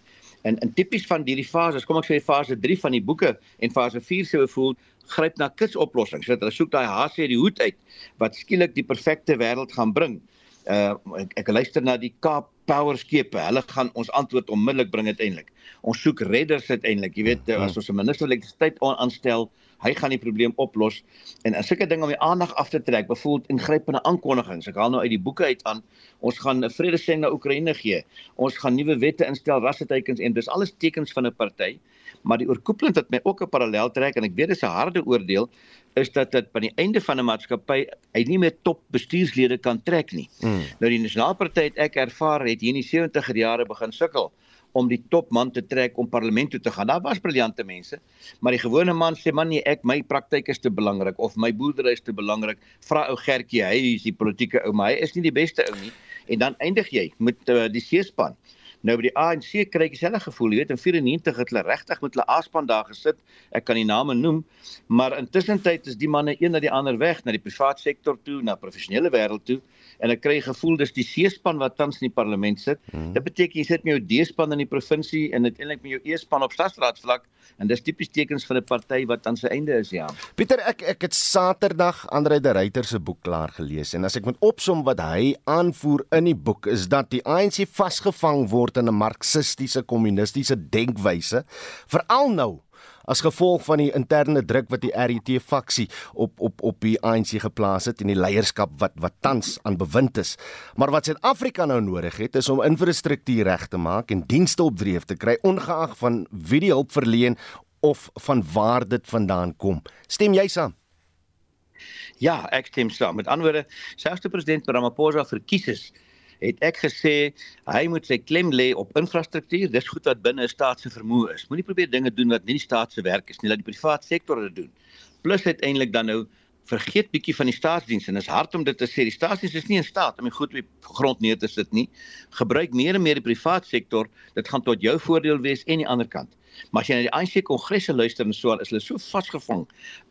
En in tipies van hierdie fases, kom ek sê fase 3 van die boeke en fase 4 sou voel gryp na kitsoplossings. Hulle soek daai hasie uit die hoed uit wat skielik die perfekte wêreld gaan bring. Uh ek, ek luister na die Kaap Power skepe. Hulle gaan ons antwoord onmiddellik bring uiteindelik. Ons soek redders uiteindelik. Jy weet, hmm. as ons 'n minister elektrisiteit aanstel, hy gaan die probleem oplos en 'n sulke ding om die aandag af te trek, byvoorbeeld ingrypende aankondigings. Ek haal nou uit die boeke uit aan, ons gaan 'n vredeseng na Oekraïne gee. Ons gaan nuwe wette instel, rassetekens en dis alles tekens van 'n party. Maar die oorkoepelend wat my ook 'n parallel trek en ek weet dis 'n harde oordeel is dat dit by die einde van 'n maatskappy hy nie meer top bestuurslede kan trek nie. Mm. Nou die Nasionale Party het ek ervaar het hier in die 70er jare begin sukkel om die topman te trek om parlement toe te gaan. Daar was briljante mense, maar die gewone man sê man nee, ek my praktyk is te belangrik of my boerdery is te belangrik. Vra ou Gertjie, hy is die politieke ou, maar hy is nie die beste ou nie. En dan eindig jy met uh, die seespan. Nou by die ANC kry ek dieselfde gevoel, jy weet, in 94 het hulle regtig met hulle A-span daar gesit. Ek kan die name noem, maar intussen tyd is die manne een na die ander weg na die private sektor toe, na professionele wêreld toe en ek kry gevoel dis die C-span wat tans in die parlement sit. Hmm. Dit beteken jy sit met jou D-span in die provinsie en uiteindelik met jou E-span op stadsraadsvlak en dis tipies tekens van 'n party wat aan sy einde is, ja. Pieter, ek ek het Saterdag Andre de Ruyter se boek klaar gelees en as ek moet opsom wat hy aanvoer in die boek is dat die ANC vasgevang word in 'n marxistiese kommunistiese denkwyse, veral nou as gevolg van die interne druk wat die RET faksie op op op die ANC geplaas het en die leierskap wat wat tans aan bewind is. Maar wat Suid-Afrika nou nodig het is om infrastruktuur reg te maak en dienste op dreef te kry ongeag van wie die hulp verleen of van waar dit vandaan kom. Stem jy saam? Ja, ek stem saam. Met ander woorde, selfs die president Ramaphosa verkies is het ek gesê hy moet sy klem lê op infrastruktuur. Dis goed wat binne 'n staat se vermoë is. Moenie probeer dinge doen wat nie die staat se werk is nie, laat die private sektor dit doen. Plus uiteindelik dan nou vergeet bietjie van die staatsdiens en is hard om dit te sê die staatsdiens is nie in staat om die goed op die grond neer te sit nie. Gebruik meer en meer die private sektor. Dit gaan tot jou voordeel wees en die ander kant. Maar as jy na die ANC kongresse luister en so, is hulle so vasgevang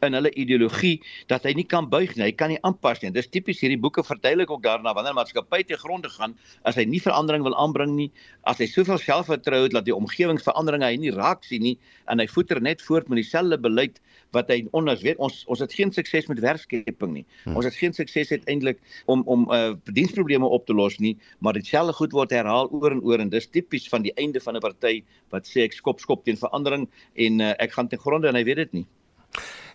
in hulle ideologie dat hy nie kan buig nie, hy kan nie aanpas nie. Dis tipies hierdie boeke verduidelik ook daarna wanneer maatskappy te gronde gaan, as hy nie verandering wil aanbring nie, as hy soveel selfvertroue het dat die omgewingsveranderinge hy nie raak sien nie en hy voeter net voort met dieselfde beleid wat hy onus weet ons ons het geen sukses met werkskeping nie. Hmm. Ons het geen sukses uiteindelik om om uh diensprobleme op te los nie, maar dieselfde goed word herhaal oor en oor en dis tipies van die einde van 'n party wat sê ek skop skop teen verandering en uh, ek gaan ten gronde en hy weet dit nie.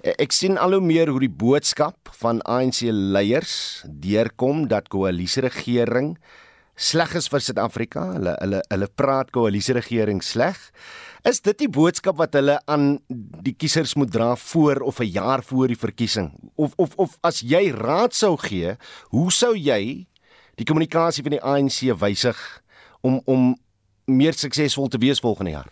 Ek sien al hoe meer hoe die boodskap van ANC leiers deurkom dat koalisieregering sleg is vir Suid-Afrika. Hulle hulle hulle praat koalisieregering sleg. Is dit die boodskap wat hulle aan die kiesers moet dra voor of 'n jaar voor die verkiesing? Of of of as jy raad sou gee, hoe sou jy die kommunikasie van die ANC wysig om om meer suksesvol te wees volgende jaar?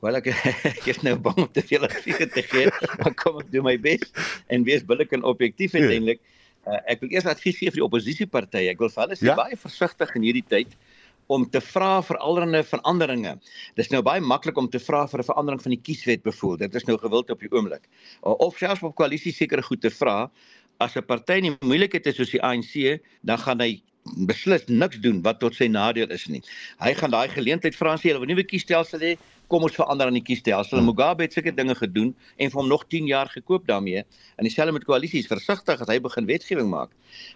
Wel ek ek is nou bang om te veel advies te gee, maar kom ek doen my bes en wees billik en objektief ja. uiteindelik. Uh, ek wil eers advies gee vir die oppositiepartye. Ek wil vir hulle sê ja? baie versigtig in hierdie tyd om te vra vir allerlei veranderinge. Dis nou baie maklik om te vra vir 'n verandering van die kieswet bevoel. Dit is nou gewild op die oomblik. Of selfs op koalisie sekere goed te vra. As 'n party nie moeilikheid is soos die ANC, dan gaan hy beslis niks doen wat tot sy nadeel is nie. Hy gaan daai geleentheid vra en sê hulle wil nuwe kiesstelsel hê, kom ons verander aan die kiesstelsel. Mugabe het sulke dinge gedoen en vir hom nog 10 jaar gekoop daarmee. En dieselfde met koalisies, versigtig as hy begin wetgewing maak.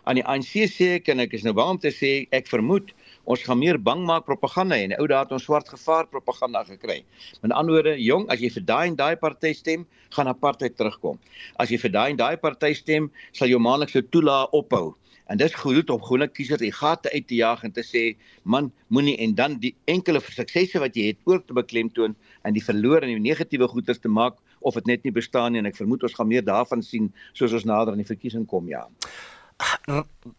Aan die ANC sê ek en ek is nou bang om te sê ek vermoed ons gaan meer bang maak propaganda en ou het ons swart gevaar propaganda gekry. Met ander woorde, jong, as jy vir daai en daai party stem, gaan apartheid terugkom. As jy vir daai en daai party stem, sal jou maandelikse toelaa ophou. En dis goed om groene kiesers die gate uit te jaag en te sê, man, moenie en dan die enkele suksesse wat jy het ook te beklemtoon en die verloor en die negatiewe goeders te maak of dit net nie bestaan nie en ek vermoed ons gaan meer daarvan sien soos ons nader aan die verkiesing kom, ja.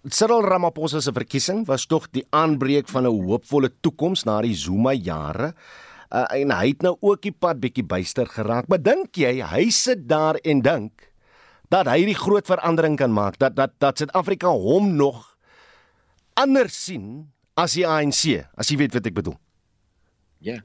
Cyril Ramaphosa se verkiesing was tog die aanbreek van 'n hoopvolle toekoms na die Zuma jare. Uh, en hy het nou ook die pad bietjie byster geraak. Maar dink jy hy sit daar en dink dat hy die groot verandering kan maak dat dat dat Suid-Afrika hom nog anders sien as die ANC, as jy weet wat ek bedoel? Ja.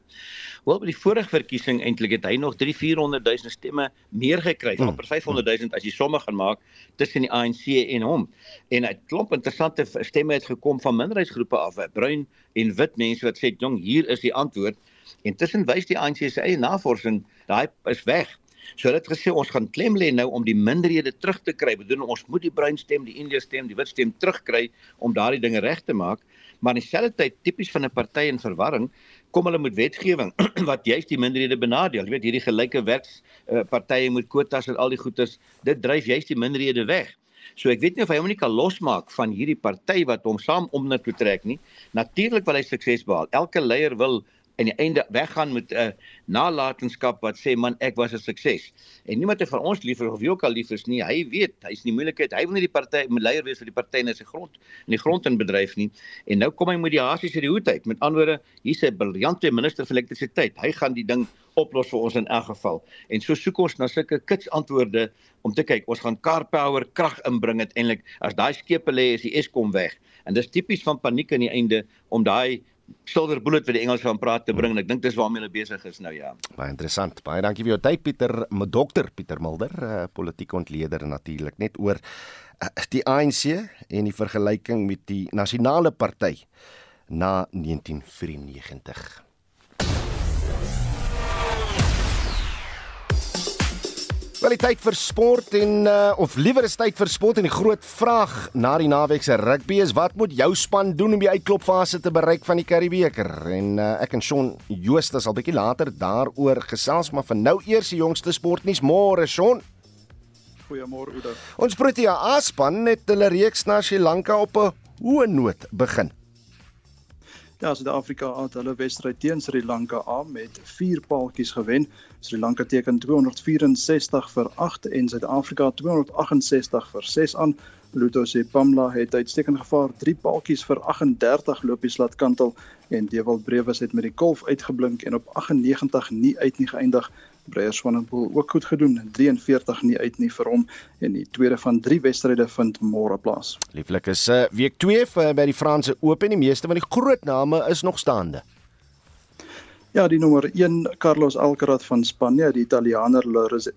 Wel by die vorige verkiesing eintlik het hy nog 3-400 000 stemme meer gekry, hmm. amper 500 000 as jy somme gaan maak tussen die ANC en hom. En 'n klomp interessante stemme het gekom van minderheidsgroepe af, bruin en wit mense wat sê, "Jong, hier is die antwoord." Intussen wys die ANC se eie navorsing, daai is weg. So hulle het gesê ons gaan klem lê nou om die minderhede terug te kry. Bedoel ons moet die bruin stem, die Indië stem, die wit stem terugkry om daardie dinge reg te maak. Maar in dieselfde tyd tipies van 'n party in verwarring, kom hulle met wetgewing wat juist die minderhede benadeel. Jy weet hierdie gelyke werks uh, partye moet kwotas en al die goeders, dit dryf juist die minderhede weg. So ek weet nie of hy hom nie kan losmaak van hierdie party wat hom saam om na toe trek nie. Natuurlik wil hy sukses behaal. Elke leier wil en die einde weggaan met 'n uh, nalatenskap wat sê man ek was 'n sukses. En niemand van ons lief of wie ook al lief is nie. Hy weet, hy's nie moeilikheid. Hy wil nie die party leier wees vir die party in sy grond in die grond in bedryf nie. En nou kom hy met die hasies uit die hoed uit. Met ander woorde, hier's 'n briljante minister vir elektrisiteit. Hy gaan die ding oplos vir ons in elk geval. En so soek ons na sulke kits antwoorde om te kyk, ons gaan car power krag inbring uiteindelik as daai skepe lê is die Eskom weg. En dis tipies van paniek aan die einde om daai silver bullet vir die Engels van praat te bring en ek dink dis waarmee hulle besig is nou ja. Baie interessant. Baie dankie vir jou tyd Pieter, my dokter Pieter Mulder, uh, politieke ontleder natuurlik net oor uh, die ANC en die vergelyking met die nasionale party na 1994. Kwaliteit vir sport en uh, of liewer is tyd vir sport en die groot vraag na die naweek se rugby is wat moet jou span doen om die uitklopfase te bereik van die Karibebeker en uh, ek en Shaun Jooste sal bietjie later daaroor gesels maar vir nou eers die jongste sportnuus. Môre Shaun. Goeiemôre Oude Ons Protea A-span het hulle reeks na Sri Lanka op 'n hoë noot begin Ja, Suid-Afrika het hulle wedstryd teen Sri Lanka aan met 4 paaltjies gewen. Sri Lanka teken 264 vir 8 en Suid-Afrika 268 vir 6 aan. Luto sê Pamla het uitstekend gevaar, 3 paaltjies vir 38 lopies laat kantel en Dewald Brewes het met die kolf uitgeblink en op 98 nie uit nie geëindig Breyer Swanepoel ook goed gedoen, 43 nie uit nie vir hom en die tweede van 3 wedstryde vind môre plaas. Lieflik is uh, week 2 vir by die Franse Ope en die meeste van die groot name is nog staande. Ja, die nommer 1 Carlos Alcaraz van Spanje, die Italianer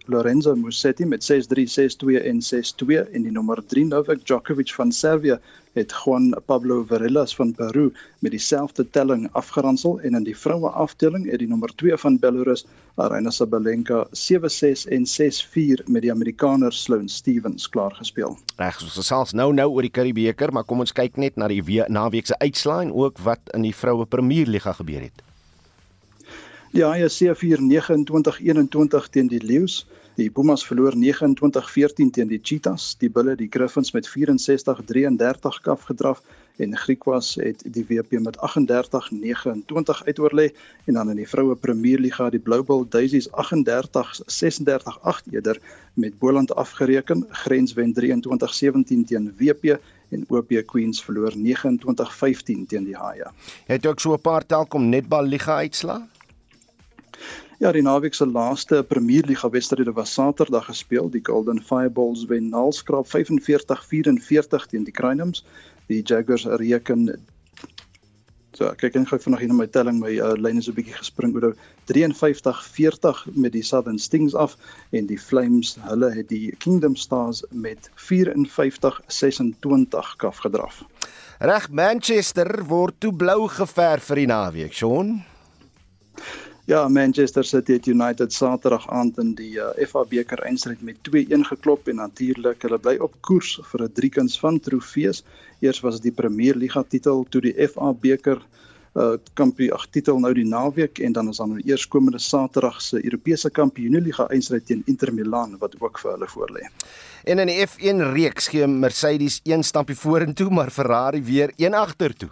Lorenzo Musetti met 6-3, 6-2 en 6-2 en die nommer 3 Novak Djokovic van Servië het Juan Pablo Varillas van Peru met dieselfde telling afgeransel en in die vroue afdeling het die nommer 2 van Belarus, Aryna Sabalenka, 7-6 en 6-4 met die Amerikaner Sloane Stephens klaar gespeel. Reg, ons gesels nou nou oor die Karibebeker, maar kom ons kyk net na die naweek se uitslae en ook wat in die vroue Premierliga gebeur het. Die ASC 42921 teen die Lions. Die Pumas verloor 29-14 teen die Cheetahs. Die Bulle die Griffins met 64-33 kaf gedraf en Griquas het die WP met 38-29 uitoorlê en dan in die vroue Premierliga die Blue Bull Daisies 38-36 8 eerder met Boland afgereken. Grens wen 23-17 teen WP en OP Queens verloor 29-15 teen die Haie. Het jy ook so 'n paar telkom netbal liga uitslaa? Ja, die naweek se laaste Premierliga wedstryde was Saterdag gespeel. Die Golden Fireballs wen Nalskraap 45-44 teen die Crinums die Jaguars reken so kyk en gou vanaand hier na my telling my uh, lyn is 'n bietjie gespring oor 53-40 met die Southern Stings af en die Flames hulle het die Kingdom Stars met 54-26 kaf gedraf. Reg Manchester word toe blou geverf vir die naweek, Sean. Ja, Manchester City het United Saterdag aand in die uh, FA beker eindstryd met 2-1 geklop en natuurlik hulle bly op koers vir 'n driekens van trofees. Eers was dit die Premier Liga titel, toe die FA beker uh kampioen ag titel nou die naweek en dan is dan nou eers komende Saterdag se Europese Kampioenliga eindstryd teen Inter Milan wat ook vir hulle voorlê. En in die F1 reeks gee Mercedes een stampie vorentoe, maar Ferrari weer een agtertoe.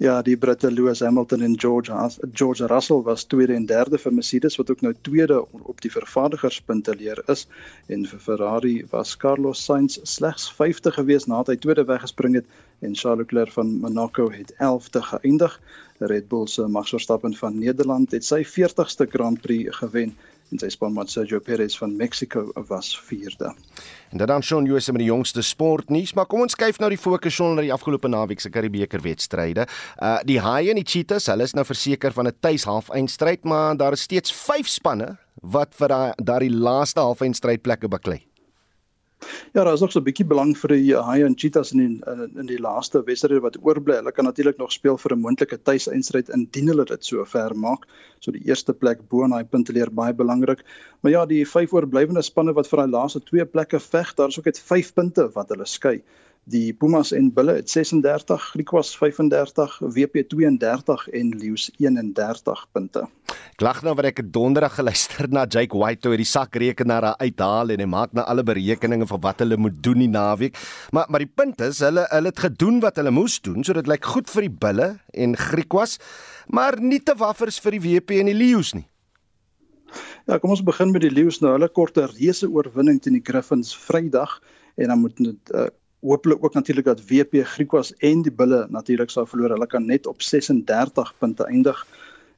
Ja, die Britte Lewis Hamilton en George George Russell was tweede en derde vir Mercedes wat ook nou tweede op die vervaardigerspunte leer is en vir Ferrari was Carlos Sainz slegs 50 gewees nadat hy tweede weggespring het en Charles Leclerc van Monaco het 11de geëindig. Red Bull se Max Verstappen van Nederland het sy 40ste Grand Prix gewen en sy spanmaat Sergio Perez van Mexico was 4de. En dit dan Shaun Jose met die jongste sportnuus, maar kom ons kyk nou die fokus son na die afgelope naweek se Karibeker wedstryde. Uh die Haie en die Cheetahs, hulle is nou verseker van 'n tuis halfeindstryd, maar daar is steeds 5 spanne wat vir daai laaste halfeindstrydplekke beklei. Ja, daar is nog so 'n bietjie belang vir die Haie en Cheetahs in die, in, in die laaste wedstryd wat oorbly. Hulle kan natuurlik nog speel vir 'n moontlike tuiseinstryd indien hulle dit so ver maak. So die eerste plek bo in daai punteleer baie belangrik. Maar ja, die vyf oorblywende spanne wat vir daai laaste twee plekke veg, daar is ook net 5 punte wat hulle skei. Die Pumas en Bulle het 36, Griquas 35, WP 32 en Lions 31 punte. Ek lag nou wat ek donderdag geluister na Jake White toe hy die sakrekenaar uithaal en hy maak nou alle berekeninge vir wat hulle moet doen die naweek. Maar maar die punt is hulle hulle het gedoen wat hulle moes doen, so dit lyk goed vir die Bulle en Griquas, maar nie te waffers vir die WP en die Lions nie. Ja, kom ons begin met die Lions nou. Hulle korte reuse oorwinning teen die Griffins Vrydag en dan moet dit uh, hopelik ook natuurlik dat WP Griekwas en die Bulle natuurlik sou verloor. Hulle kan net op 36 punte eindig.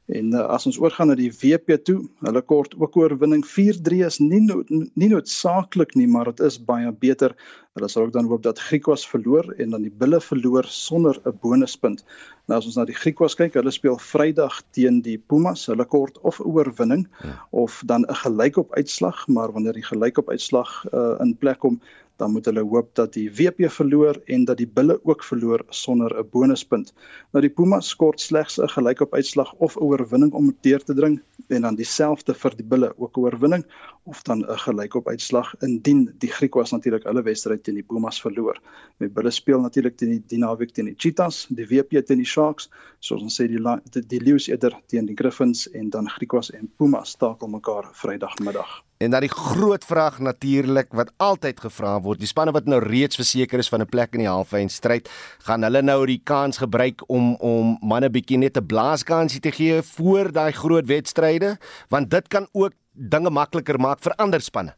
En uh, as ons oorgaan na die WP toe, hulle kort ook oorwinning 4-3 is nie no, nie noodsaaklik nie, maar dit is baie beter. Hulle sal ook dan hoop dat Griekwas verloor en dan die Bulle verloor sonder 'n bonuspunt. Nou as ons na die Griekwas kyk, hulle speel Vrydag teen die Pumas. Hulle kort of 'n oorwinning ja. of dan 'n gelykop uitslag, maar wanneer die gelykop uitslag uh, in plek kom, dan moet hulle hoop dat die WP verloor en dat die Bulle ook verloor sonder 'n bonuspunt. Nou die Pumas skort slegs 'n gelykop uitslag of 'n oorwinning om deur te dring en dan dieselfde vir die Bulle ook 'n oorwinning of dan 'n gelykop uitslag indien die Griekwas natuurlik hulle wedstryd teen die Pumas verloor. Die Bulle speel natuurlik teen die, die naweek teen die Cheetahs, die WP teen die Sharks, soos ons sê die die, die Lions eerder teen die Griffins en dan Griekwas en Pumas stakel mekaar Vrydagmiddag. En dan die groot vraag natuurlik wat altyd gevra word, die spanne wat nou reeds verseker is van 'n plek in die halfyn stryd, gaan hulle nou die kans gebruik om om manne bietjie net 'n blaaskansie te gee voor daai groot wedstryde, want dit kan ook dinge makliker maak vir ander spanne.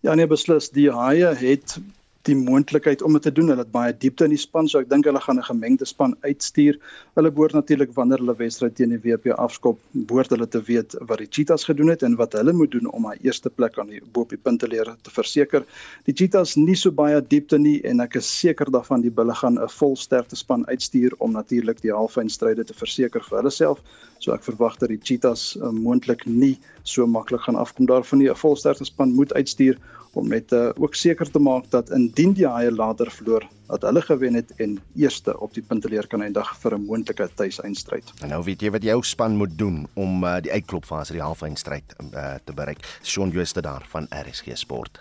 Ja nee beslis, die Haie het die moontlikheid om dit te doen. Hulle het baie diepte in die span, so ek dink hulle gaan 'n gemengde span uitstuur. Hulle behoort natuurlik wanneer hulle wedstryd teen die WP afskop, behoort hulle te weet wat die Cheetahs gedoen het en wat hulle moet doen om daai eerste plek aan die bo op die punteleer te verseker. Die Cheetahs nie so baie diepte nie en ek is seker daarvan die Bulle gaan 'n volsterkte span uitstuur om natuurlik die halfeindstryde te verseker vir hulle self. So ek verwag dat die Cheetahs uh, moontlik nie so maklik gaan afkom daarvan nie. 'n Volsterkte span moet uitstuur om net uh, ook seker te maak dat indien die Haie later verloor, dat hulle gewen het en eerste op die punteleer kan eindig vir 'n moontlike tuiseindstryd. En nou weet jy wat jou span moet doen om uh, die uitklopfase die halfeindstryd uh, te bereik. Shaun Jooste daar van RSG Sport.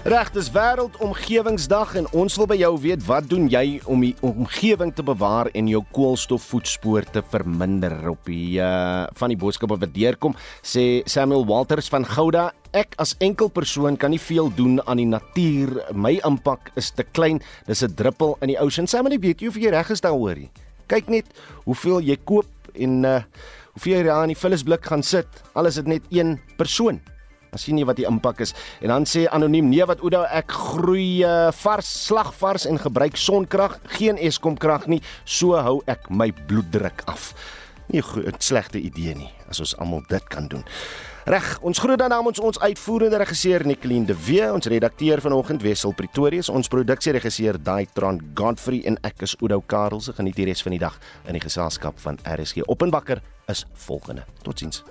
Reg, dis wêreldomgewingsdag en ons wil by jou weet wat doen jy om die omgewing te bewaar en jou koolstofvoetspoor te verminder op die uh, van die boodskappe wat deurkom sê Samuel Walters van Gouda Ek as enkel persoon kan nie veel doen aan die natuur. My impak is te klein. Dis 'n druppel in die oseaan. Net weet jy of jy reg is daaroor. Kyk net hoeveel jy koop en uh hoeveel jy daar in die vullisblik gaan sit. Alles dit net een persoon. Dan sien jy wat die impak is. En dan sê anoniem nee wat Oudo ek groei uh, vars slagvars en gebruik sonkrag, geen Eskom krag nie. So hou ek my bloeddruk af. Nie 'n slegte idee nie as ons almal dit kan doen. Reg, ons groet dan namens ons uitvoerende regisseur Nicoline de Wee, ons redakteur vanoggend Wessel Pretorius, ons produksieregisseur Daitron Godfrey en ek is Oudo Karelse. Geniet die res van die dag in die geselskap van RSG. Op en wakker is volgende. Totsiens.